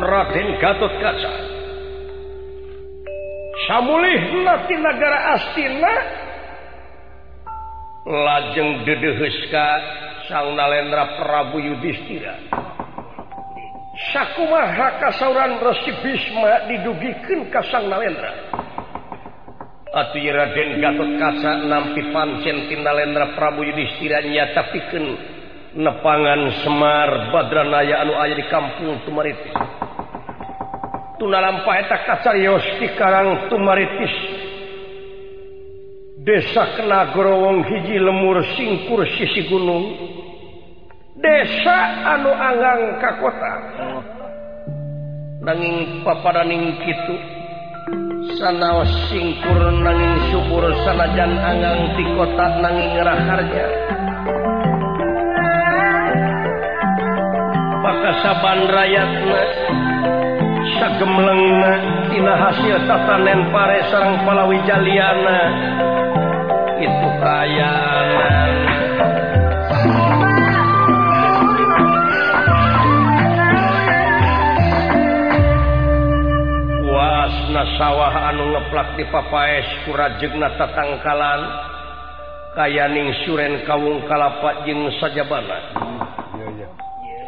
Raden Gatot Kaca. samulih ti negara Astina lajeng dedeheska sang Nalendra Prabu Yudhistira. Sakumaha kasauran Resi Bisma didugikeun ka Sang Nalendra. Atuh Raden Gatot Kaca nampi pancen ti Nalendra Prabu Yudhistira nyata pikeun nepangan Semar Badranaya anu aya di kampung Tumaritis lampaos di Karang Tumaritis Desa kenagrowong hiji lemur singkur sisi gunung. Desa anu Angang ka kota nanging papadaning Kitu sanaos singkur nanging subur sanajan Angang di kota nanging raharja saban Ban rayaatna sagemlengtina hasil tatanen pare sarang Palawijaliana itu kayanan wasna sawah anu ngeplak di papaes kurajegna tatangkalan. Kayaning Suren Kawung Kalapat jeung sajabana.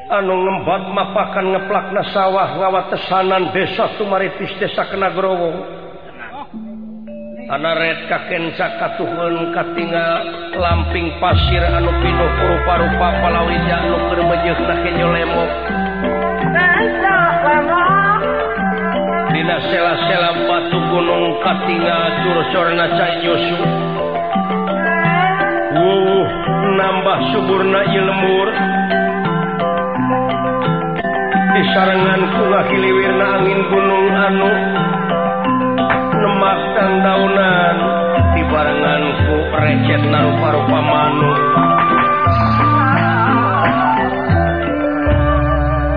anu ngembat mapakan ngeplakna sawah ngawatesanan desa tumaritis desa kena growong anaret kakenca katuhun katingal lamping pasir anu pinuh rupa-rupa palawija anu kermejek nakenyo lemok. Dina sela-sela batu gunung katingal cursorna cayosu wuh nambah suburna ilmur. di sarangan kulakiliwirna angin gunung anu nemaktan daunan. Di barenganku recet narupa-rupa manuk.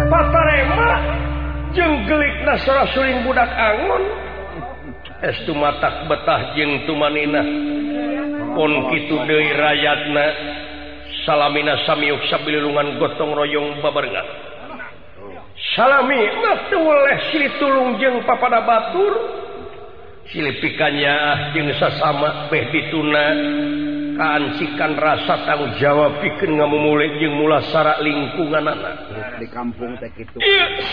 Patarema jenggelik nasara suling budak angon. Estu matak betah jeung tumanina pon kitu deui rayatna. Salamina samiuk sabililungan gotong royong babarengan salami oleh si tulung jeng papada Batur? Silipikannya jengsa sama beh dituna. Kancikan rasa tanggung jawab bikin nggak memulai jeng mula syarat lingkungan anak. Di kampung teh gitu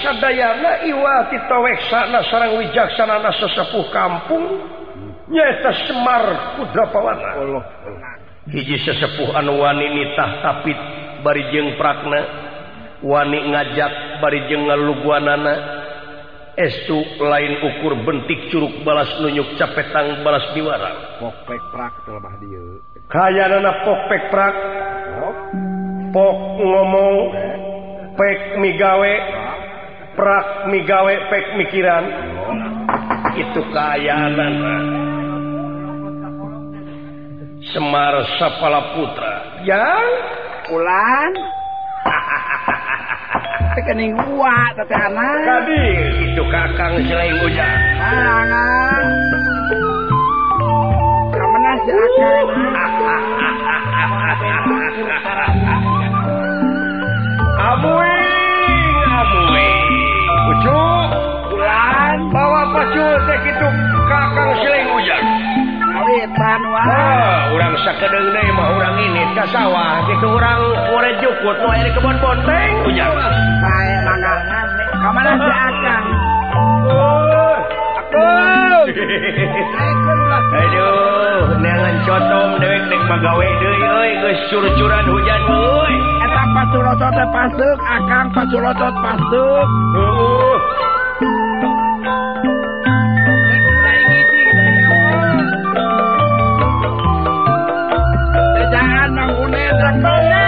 sadayana iwati tawek sana sarang wijaksana anak sesepuh kampung. Nyata semar kudra pawana. Allah. Hiji sesepuh anu wani nitah tapi barijeng prakna. Wani ngajak bari jengaluguanana estu lain ukur bentik Curug balas nunyuk capetang balas diwara. Kay pokpek prak. Pok ngomong pek migawe prak migawe pek mikiran. Itu kayanan Semar Sapala Putra yang pulang kening gua tapi anak. Tadi itu kakang selain hujan anak. Kamana si akang amui eh, amui eh. ucuk. Bulan. Bawa pacul teh gitu pisan wa ah, orang sakedeng deh mah orang ini ke sawah gitu orang orang jukut mau di kebon bonteng punya oh, saya mana? Kamana si akan Aduh, neangan cotong dewek dek magawe deui euy geus curcuran hujan euy. Eta pasulotot pasuk, akang pasulotot pasuk. Heeh. para.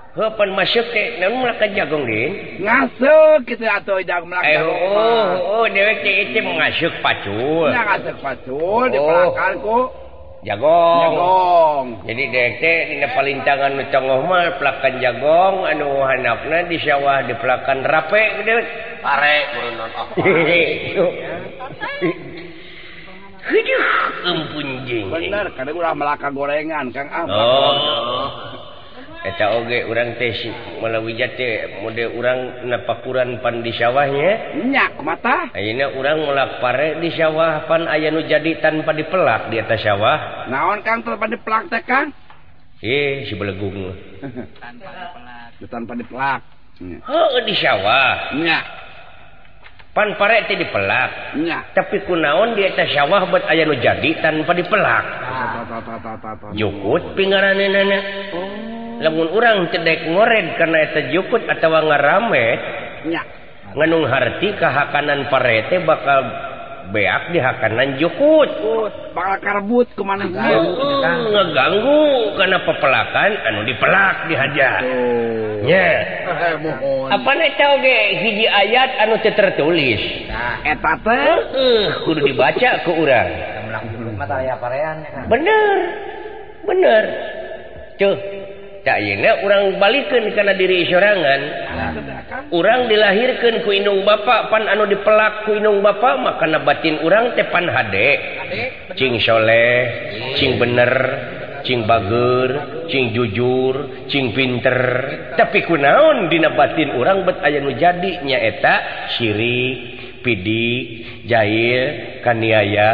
Hepan masuk teh naon melakukan jagung din? Ngasuk gitu atau jagung melakukan jagung. Eh, oh, oh, oh, dewek teh itu mengasuk pacul. Nah, ngasuk pacul oh. di pelakar ku. Jagong. Jagong. Jadi dewek teh dina palintangan nu congoh mah pelakan jagong anu handapna di sawah di pelakan rape gede Pare burunan oh. Aduh, ampun jeng. Bener, kadang ulah melaka gorengan, Kang Ahmad. Oh. eta oge urang teh malawijat mode urang napakuran pan di sawahnya minyak mata. Ayeuna urang melak pare di sawah pan aya nu jadi tanpa dipelak di atas sawah naon kang tanpa dipelak teh kang? Eh si belegung tanpa dipelak. Tanpa dipelak. Oh di sawah minyak pan pare teh dipelak. Minyak tapi kunaon di atas sawah buat aya nu jadi tanpa dipelak? Ah. jukut pingaran nenek oh. lamun urang cedek ngored karena atawa atau ngaramenya nganung harti kehakanan parete bakal beak di hakanan jukut. Bakal karbut kemana ngeganggu karena pepelakan anu dipelak dihajar. Nya. Eh, Apa nih tau ge? Hiji ayat anu tertulis. Nah eta teh. Kudu dibaca ke urang. Bener. Bener. Cuh Dayina orang balikin karena diri serangan orang dilahirkan kuinung Bapak pan anu dipelak ku indung Bapak makanan batin orang tepan Hdekingsholeh Cing bener Cing Bager Cing jujur Cing pinter. Tapi kunaon dina batin orang bet aya nu jadinya eta syirik. pidi jahil Kaniaya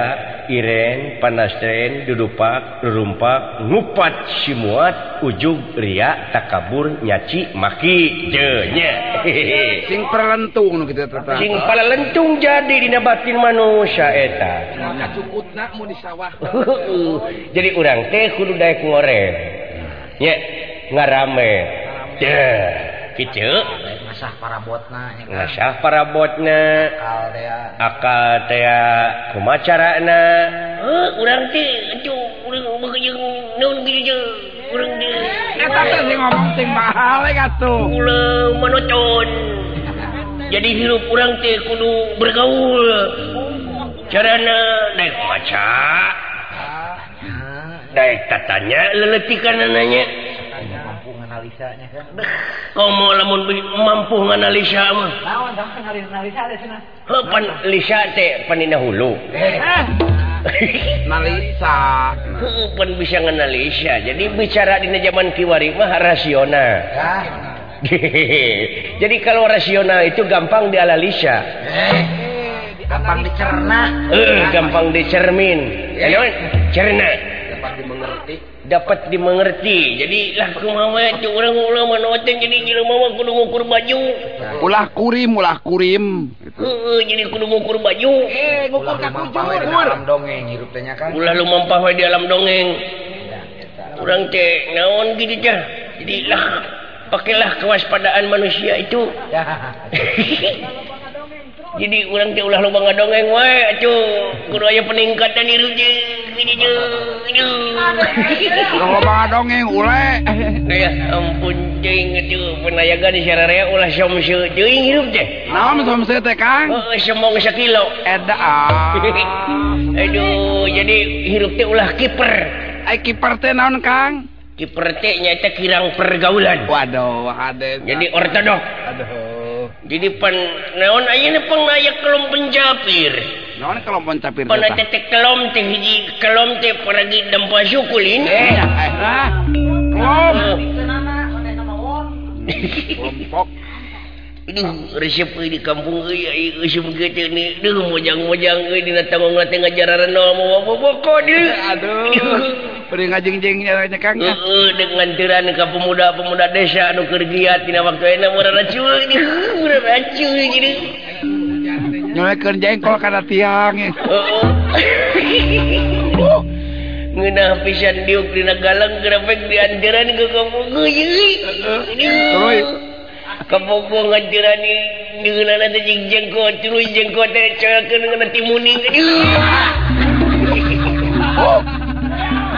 Iren panasren dudupak rumpak ngupat simuat ujung Ria takabur nyaci maki jenya. Sing perlentung gitu sing pala lentung jadi dina batin manusia eta. Cukupna mau di sawah. Jadi urang teh kudu daek ngoreng nye ngarame teh kicu sah para botna nggak sah para botna akal eh, teh kumacara na uh, urang ti cu urang bagajeng non bijeng urang di kata tuh si ngomong sing mahal ya kato ule menocon jadi hirup urang teh kudu bergaul. Carana naik maca Daik tatanya leletikan nanya mampu nganalisanya kan? Kamu lamun bi- mampu nganalisa mah. Naon dong analisa ada sana Hepan lisa teh panina hulu. Eh, eh. Nalisa. pan bisa nganalisa. Jadi bicara di zaman kiwari mah rasional. Ah. Jadi kalau rasional itu gampang dianalisa eh. gampang dicerna. Eh gampang dicermin. Ano, cerna. Dapat dimengerti. dapat dimengerti. Jadi lah kumaha itu orang ulama noten jadi jelema mah kudu ngukur baju. Ulah kurim, ulah kurim. Heeh, jadi kudu ngukur baju. Eh ngukur ka kujur dongeng hirup teh kan. Ulah lu mampah di alam dongeng. Kurang teh naon gitu teh? Jadi lah pakailah kewaspadaan manusia itu. Ya. jadi orang teh ulah lubang dongeng wae atuh kudu aya peningkatan hirup je ini je lubang dongeng ule. Aya ampun cing atuh penayaga aya gadis sararea ulah somse teuing hirup teh naon somse teh kang? Heeh semong sakilo eta ah. aduh jadi hirup teh ulah kiper. Ai kiper teh naon kang? Kiper teh nyaeta kirang pergaulan. Waduh hade. Jadi ortodok. Aduh. jadi pan naon ayeuna panglayak kelompok capir naon kelompok capir pan teh kelom teh hiji kelom teh paragi dempa syukulin eh, eh, eh, eh. nah kelom kelompok Aduh, resep di kampung euy resep ge teh ni. Duh mojang-mojang euy dina tanggung teh ngajararan nama boboko dieu aduh. ngajeng-jengnya Kang Heeh dengan tiran ke pemuda-pemuda desa anu keur giat dina waktu enak murah racun murah racu gitu. Nyoe jengkol kana tiang. Heeh. Ngeunah pisan diuk dina galang grafik dianjuran ke kampung euy. Heeh. Kampung ngajuran ni ngeunana teh jengkol tuluy jengkol teh coyakeun kana timuning. Oh.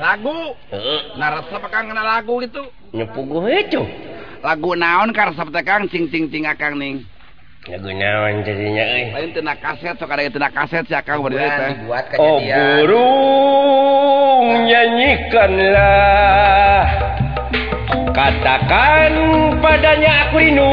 lagu? Naraskan lagu gitu? Nyepugucu lagu naon karena cing singting-ting akang ning. Naon jadinya eh? lain tena kaset so kada tena kaset si akang berita oh burung nyanyikanlah. Katakan padanya aku rindu.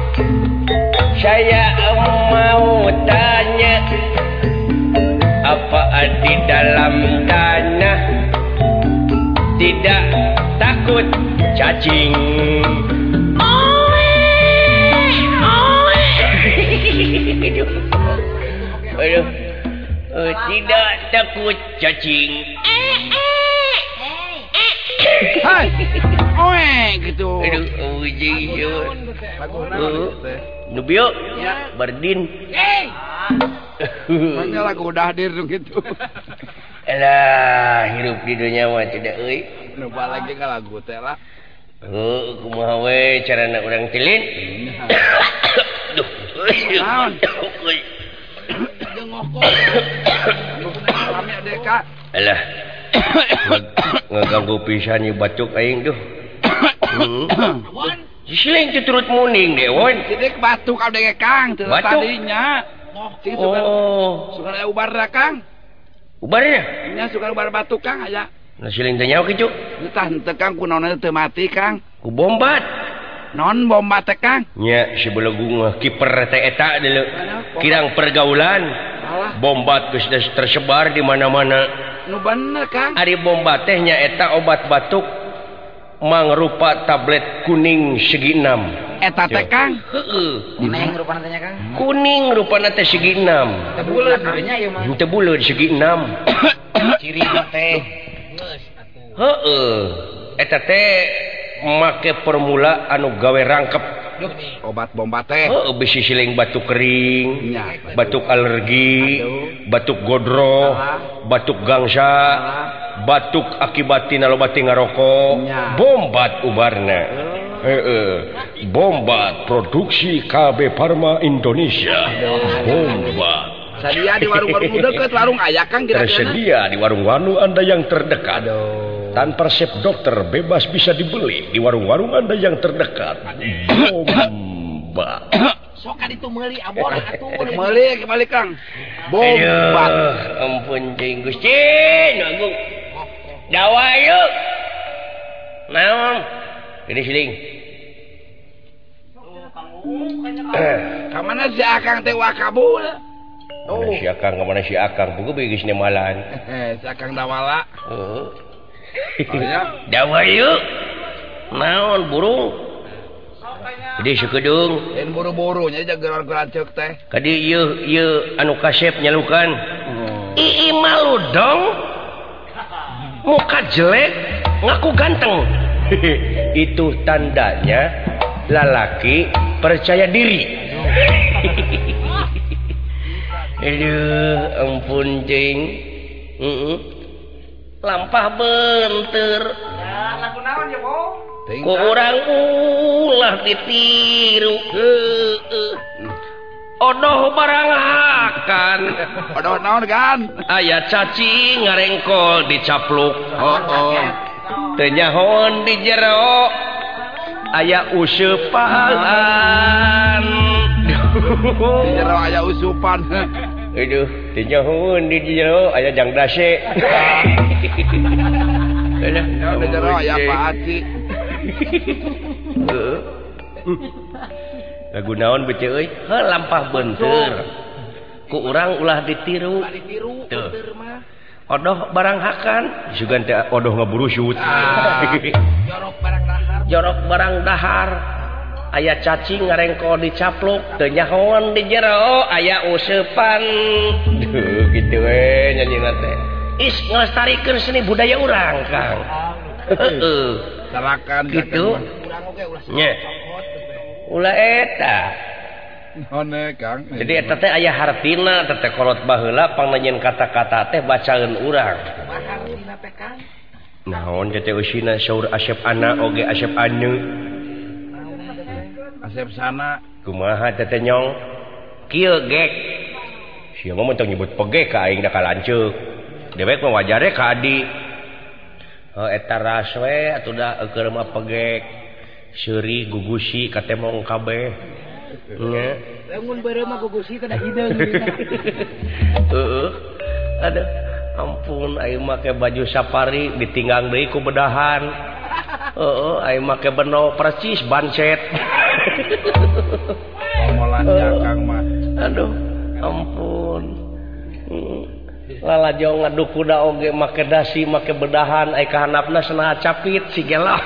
Saya mau tanya Apa di dalam tanah Tidak takut cacing Aduh. Aduh. Eh, tidak takut cacing. Hai. Oe gitu. Aduh, uji yo. Lagu Oh. dubio ya. berdin hey. ah. udah hadir gitu Elah hirup di dunia mah tidak euy. Lupa lagi ka lagu teh lah. Heuh kumaha we carana urang tilin? Duh. Naon? Ngokok. Kami ade ka. Elah. Ngaganggu pisan ieu aing duh. Euh. siling teu turut muning de won sidik batuk ka dege kang. Teu tadinya. Oh. suka oh. ubar da kang. Ubarnya nya suka ubar batu kang aya na siling teh nyaok kicu teh kang kunaon teu mati kang. Ku bombat. Non bomba teh kang? Nya si belegung kiper teh eta deuleuk kirang pergaulan. Bombat geus tersebar di mana-mana. Nu bener kang. Ari bombat teh nya eta obat batuk. mangrupa tablet kuning segi enam. Eta teh Kang? Heeh. Kuning rupana teh Kang? Kuning rupana teh segi enam. Teh buleud nya ieu mah. Teh buleud segi enam. Ciri teh. Heeh. Eta teh make formula anu gawe rangkep. Obat bomba teh. Heeh bisi siling batuk kering ya, batuk alergi Aduh. batuk godro Aha. batuk gangsa Aha. Batuk akibatina lo bati ngarokok Nya. bombat ubarna. Heeh bombat produksi KB Pharma Indonesia. Bombat. Sadia di warung-warung deket warung aya kang kira-kira? Tersedia di warung-warung Anda yang terdekat. Tanpa resep dokter bebas bisa dibeli di warung-warung Anda yang terdekat. Bombat soka ditumeli abor ah, atuh eh, meuli kembali Kang bombat ampun jeung Gusti agung dawa yuk naon gede siling ka mana si Akang teh wakabul Oh. Si Akang kemana si Akang? Buku bagi sini malan. Eh, si Akang dawala. Uh. Dawa yuk. Naon burung. jadi sukedung dan buru-burunya jaga teh. Tadi anu kasep nyalukan. Oh. Ii malu dong. Muka jelek ngaku ganteng. Itu tandanya lalaki percaya diri. Aduh, ampun cing Mm. Lampah benter. Ya, lagu naon ya, Bang? kurang ulah ditiru. Odoh barangakan Odoh naon kan Aya caci ngarengkol dicapluk. Oh oh. Tenyahon di jero Aya usupan Di jero aya usupan. Aduh tenyahon di jero aya jang dase Aduh. Di jero aya paci lagu naon bece euy heh lampah beunteur. ku urang ulah ditiru ditiru odoh barang hakan juga odoh ngaburusut jorok barang dahar. Jorok barang dahar. Aya cacing ngarengko dicapluk tenyahon di jero aya useupan Duh, gitu we nyanyina teh is ngelestarikeun seni budaya urang kang serakan gitu. ula eta. Jadi eta teh aya hartina tete kolot baheula pangnyen kata-kata teh bacaan urang. Naon teh usina saur Asep ana oge asep anu asep sana. Kumaha tete nyong? Kieu gek. Sia mah mentong nyebut pege ka aing da kalanceuk. dewek mah wajare ka adi. Eh, eta raswe atau udah eukeur eh, rumah pegek. Syuri gugusi katemong kabeh. Bangun mah gugusi kada hidung heeh. Ada ampun ayo make baju safari ditinggang deui ku bedahan. Heeh ayo make beno persis bancet. Omolan jakang mah. Aduh ampun. lala jauh ngadu kuda oge make dasi make bedahan ai kahanapna cenah capit sigela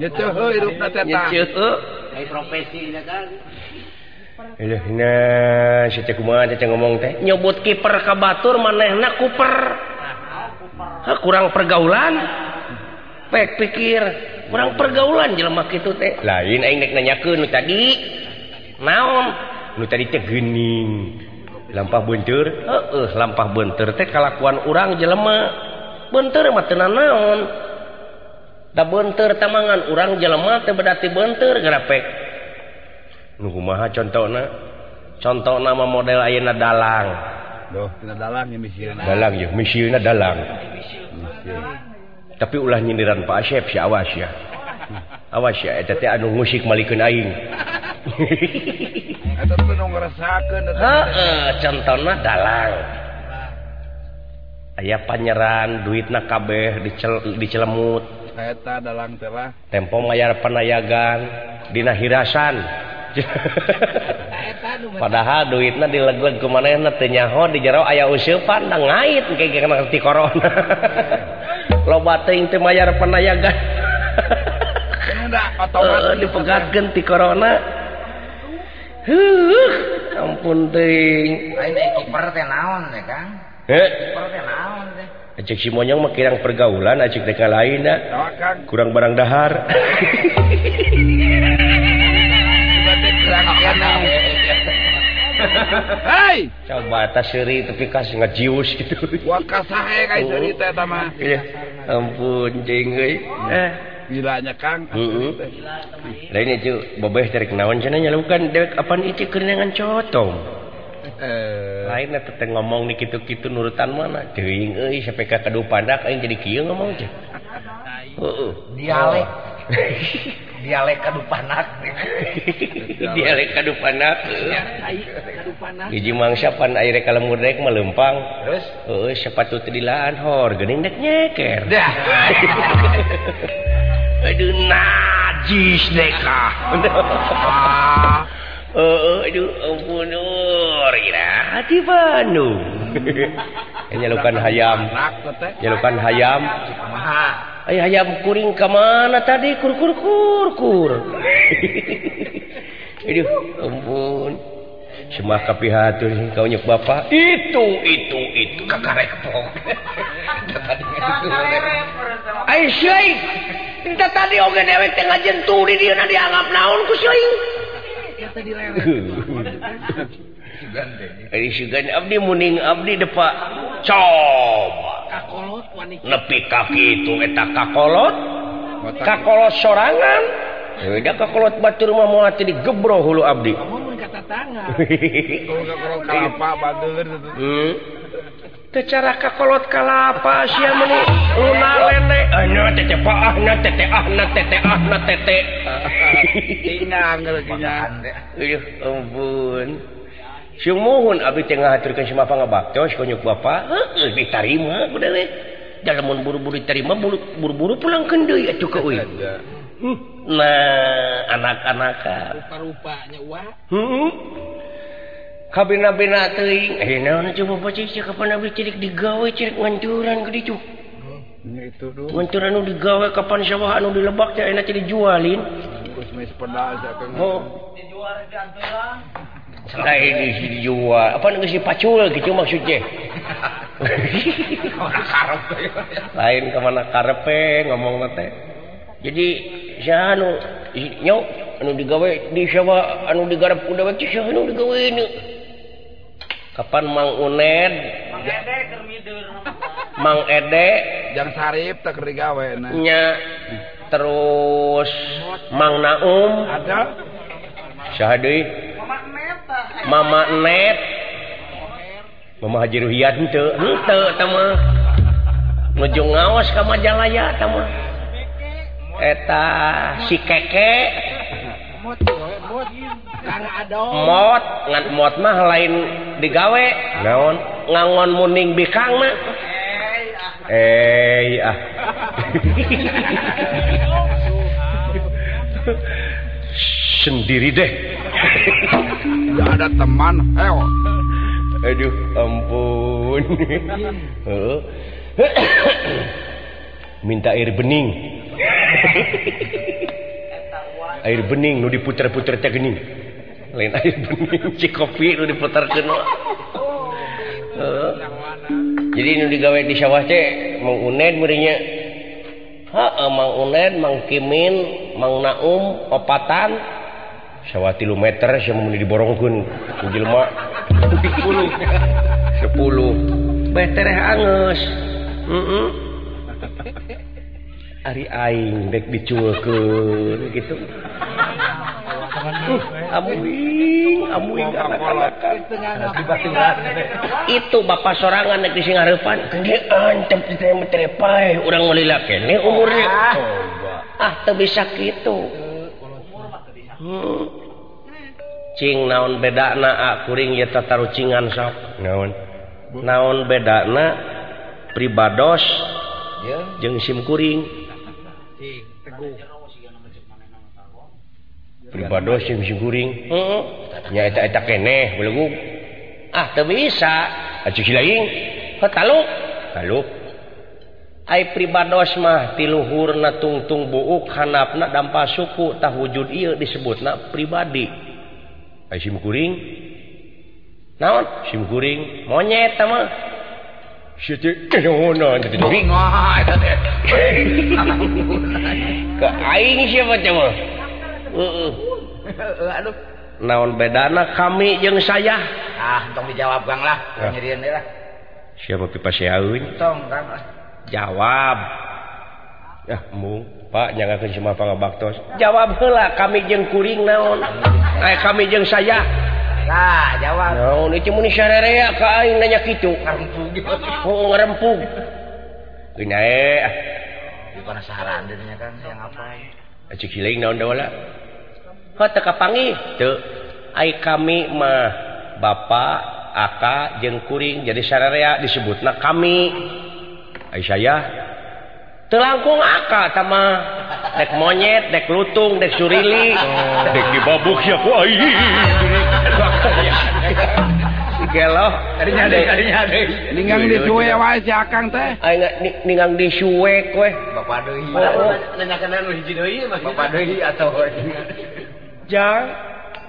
nyeuh hidupna teh tah nyeuh ai profesi kan? Ilahna si teh kumaha teh ngomong teh? Nyebut kiper ka batur manehna kuper. Hah, kurang pergaulan. Pek pikir kurang pergaulan jelema kitu teh. Lain aing nek nanyakeun nu tadi. Naon? Nu tadi teh geuning. lampah beunteur? eh lampah beunteur teh kalakuan urang jelema. Beunteur mah teu naon da beunteur tamangan urang jelema teh berarti beunteur grapek nu kumaha contohna? Contona mah model ayeuna dalang. Duh tina dalang ya misilna. Dalang ya misilna dalang. Tapi ulah nyindiran Pak Asep si awas ya. awas ya anu musik malikeun Aing. Contohnya dalang. Aya panyeran duit nakabeh dicelemut. Eta dalang tempo mayar penayagan Dina Hirasan. Padahal duitnya dilegleg kemananyaho di jero ayaah usupan ngait kayak ngerti korona. Loba mayar penayagan uh, eh, dipegatkan ti korona huh, ampun ting naon Acik si monyong mah kirang pergaulan acik deka lain Kang. Kurang barang dahar. Hai coba atas seri tapi kas ngajius gitu. Wah kasahe kai cerita eta mah. Iya. Ampun jengeuy. Eh. bilanya Kang. Lain itu bobeh dari kenawan cenah nyalukan dewek apaan itu? Kenangan cotong. Eh. Lain nah teteh ngomong nih gitu-gitu nurutan mana? Deuing euy sampai ka kedu pandak aing jadi kieu ngomong teh heeh. Dialek. Oh. Dialek kadu panak dialek kadu panak hiji mangsa pan air kalemur rek melempang terus? Heeh sepatu tedilaan hor geuning dek nyeker. Dah. Aduh najis nekah. Eh, oh, eh, aduh ampun nur. Hati Bandung. Nyalukan hayam. Eh. Nyalukan hayam. Ay, hayam kuring kemana tadi? Kur kur kur kur. aduh ampun. Semua kapihatur kau nyuk bapak. Itu itu itu kakarek pok. Kakarek. Ai. Kita tadi oge dewek tengah di dia na dianggap naon ku seuing Ari sugan abdi muning abdi depa coba. Kakolot nepi ka kitu eta kakolot? Kakolot. Sorangan? Beda kakolot batur mah moal teh digebro hulu abdi. Kata tangan. Kalau kakolot kalapa batur hmm. secara kakolot kalapa sia meni una lene. Ana tete paah na tete ah na tete ah na tete. Tina angel tina. sumuhun abi tengah haturkeun sama pangabaktos oh, konyuk bapa. Heueuh ditarima kuda we lamun buru-buru diterima buru-buru pulang deui atuh ka euy. Hmm. Nah anak-anak rupa-rupanya wah. Heeh kabina-bina teuing eh naon coba pocik cek kapan abdi cirik digawe cirik ngancuran gede cuk itu dulu ngancuran nu digawe kapan sawah anu dilebak teh enak jadi jualin geus meh sepeda akan oh. Dijual dianturan selain isi dijual. Apa nu si pacul gitu maksudnya? Lain kemana karepe ngomong teh. Jadi saya anu nyok anu digawe di sawah anu digarap udah baca anu digawe ini. Kapan Mang Uned? Mang Ede yang Sarip tak gawenya terus Mang Naum? Ada. Syahdi Mama net. Mama Haji Ruhiyat henteu eta mah. Nuju ngaos ka majalaya tama eta si keke. mot ngan mot mah lain digawe. Naon? Ngangon muning bikang mah. Eh ah. Sendiri deh. Gak ada teman heo. Aduh ampun. Minta air bening. Air bening nu diputer-puter teh gening lain air bening cik kopi nu diputerkeun. oh. jadi nu digawe di sawah teh mang uned meureunnya heeh mang uned mang kimin mang naum opatan. Sawah tilu meter sia mun diborongkeun ku jelema. 10 10 betereh angeus. Heeh ari aing dek dicuekeun gitu. itu Bapak sorangan negeri Singarpan orang mulailah kene umurnya ah tuh bisa gitu Cing naon beda na kuring ya tata rucingan sok naon naon beda na pribados jeng sim kuring teguh pribados jeung simkuring heeh nya eta eta keneh belegu ah teu bisa. Atuh silaing heuh kalu taluk ai pribados mah ti luhurna tungtung buuk hanapna dampa suku tah wujud ieu disebutna pribadi. Ai simkuring naon? Simkuring monyet ta mah. Situ kenona teh Bingung ah, teh. ke aing siapa coba Heeh. naon bedana kami jeung saya? Ah tong dijawab Kang lah. Ah. Nyerian lah. Siapa pipa siawin tong Kang lah. Jawab. Ya. Mung Pak jangan semua pangabaktos jawab heula kami jeung kuring naon? Hmm. Eh kami jeung saya. Lah jawab. Naon itu mun sarerea ka aing nanya kitu. Ngarempug oh ngarempug. Geunya eh bukan saran dirinya kan yang apa? Acik hiling naon dawala kapangi kami mah Bapak aka jengkuring jadi sararea disebut nah kami saya telangkung aka sama dek monyet dek lutung dek surili. Oh. Dek dibabuk ya kuai gelo tadinya ada tadinya ada ningang di suwe wae si akang teh. Aing ningang di suwe kowe bapak deui. Nanyakeun anu hiji deui bapak deui atau jang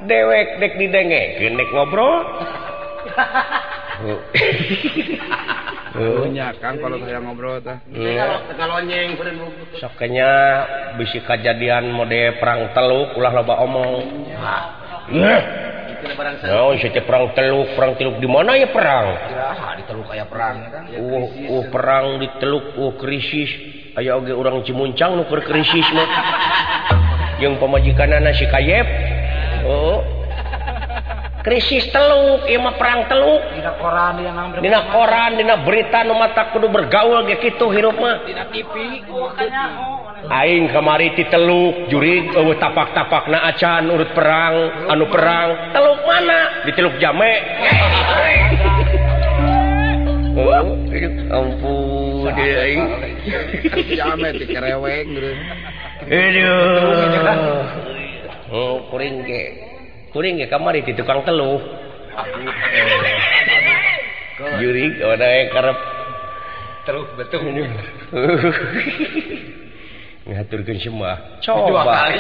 dewek dek didenge dek ngobrol. Punya kan kalau saya ngobrol sokenya bisi kejadian mode perang teluk ulah loba omong. Oh, perang teluk. perang teluk di mana ya perang? Di teluk kayak perang uh, uh, perang di teluk uh, krisis. Aya oge orang cimuncang nuker krisis mah. jeung pemajikan anak si kayep. Oh. krisis teluk ima perang teluk. Dina koran dina, dina koran dina berita nu mata kudu bergaul ge kitu hirup mah. Dina TV oh, oh. aing kamari ti teluk jurig eueuh tapak-tapakna acan urut perang anu perang. Teluk mana? Di teluk jame. Oh ampun aing. Jame ti kereweng Oh, kuring kamari di tukang teluh. Karep? Terus betul. Ngaturkan semua. Coba.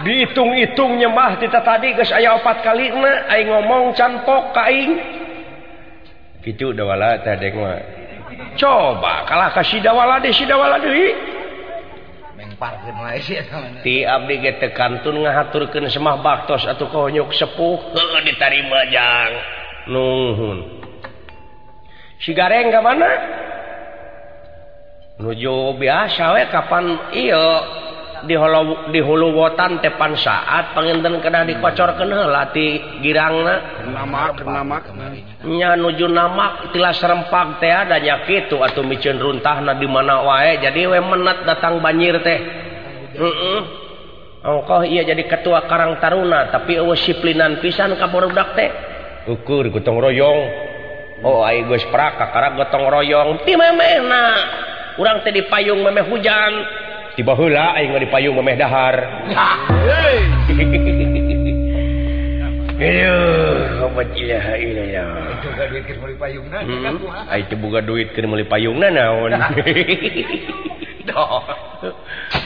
dihitung-itung nyemah kita tadi guys aya opat kali na aing ngomong canpok kaing gitu dawala tadi mah. Coba kalah kasih dawala deh si dawala deui. ti Abdi get kantun ngahaturkeun semah baktos atau konyuk sepuh ditarima jang. Nuhun. Si gareng ke mana? Nuju biasa we kapan iyo diholo dihuluwotan tepan saat pengenten kena dikocor kena lati nya nuju nama tilas serempak teh adanya gitu atau micin runtah nah di mana wae jadi we menat datang banjir teh. Mm -mm. iya jadi ketua Karang Taruna tapi awas siplinan pisan kaburudak teh. Ukur gotong royong. Oh ai geus sepraka karena gotong royong. Ti memena orang teh di payung memeh hujan. cibahula aing di payung memeh dahar Ayo buka duit ke meli payung na naon.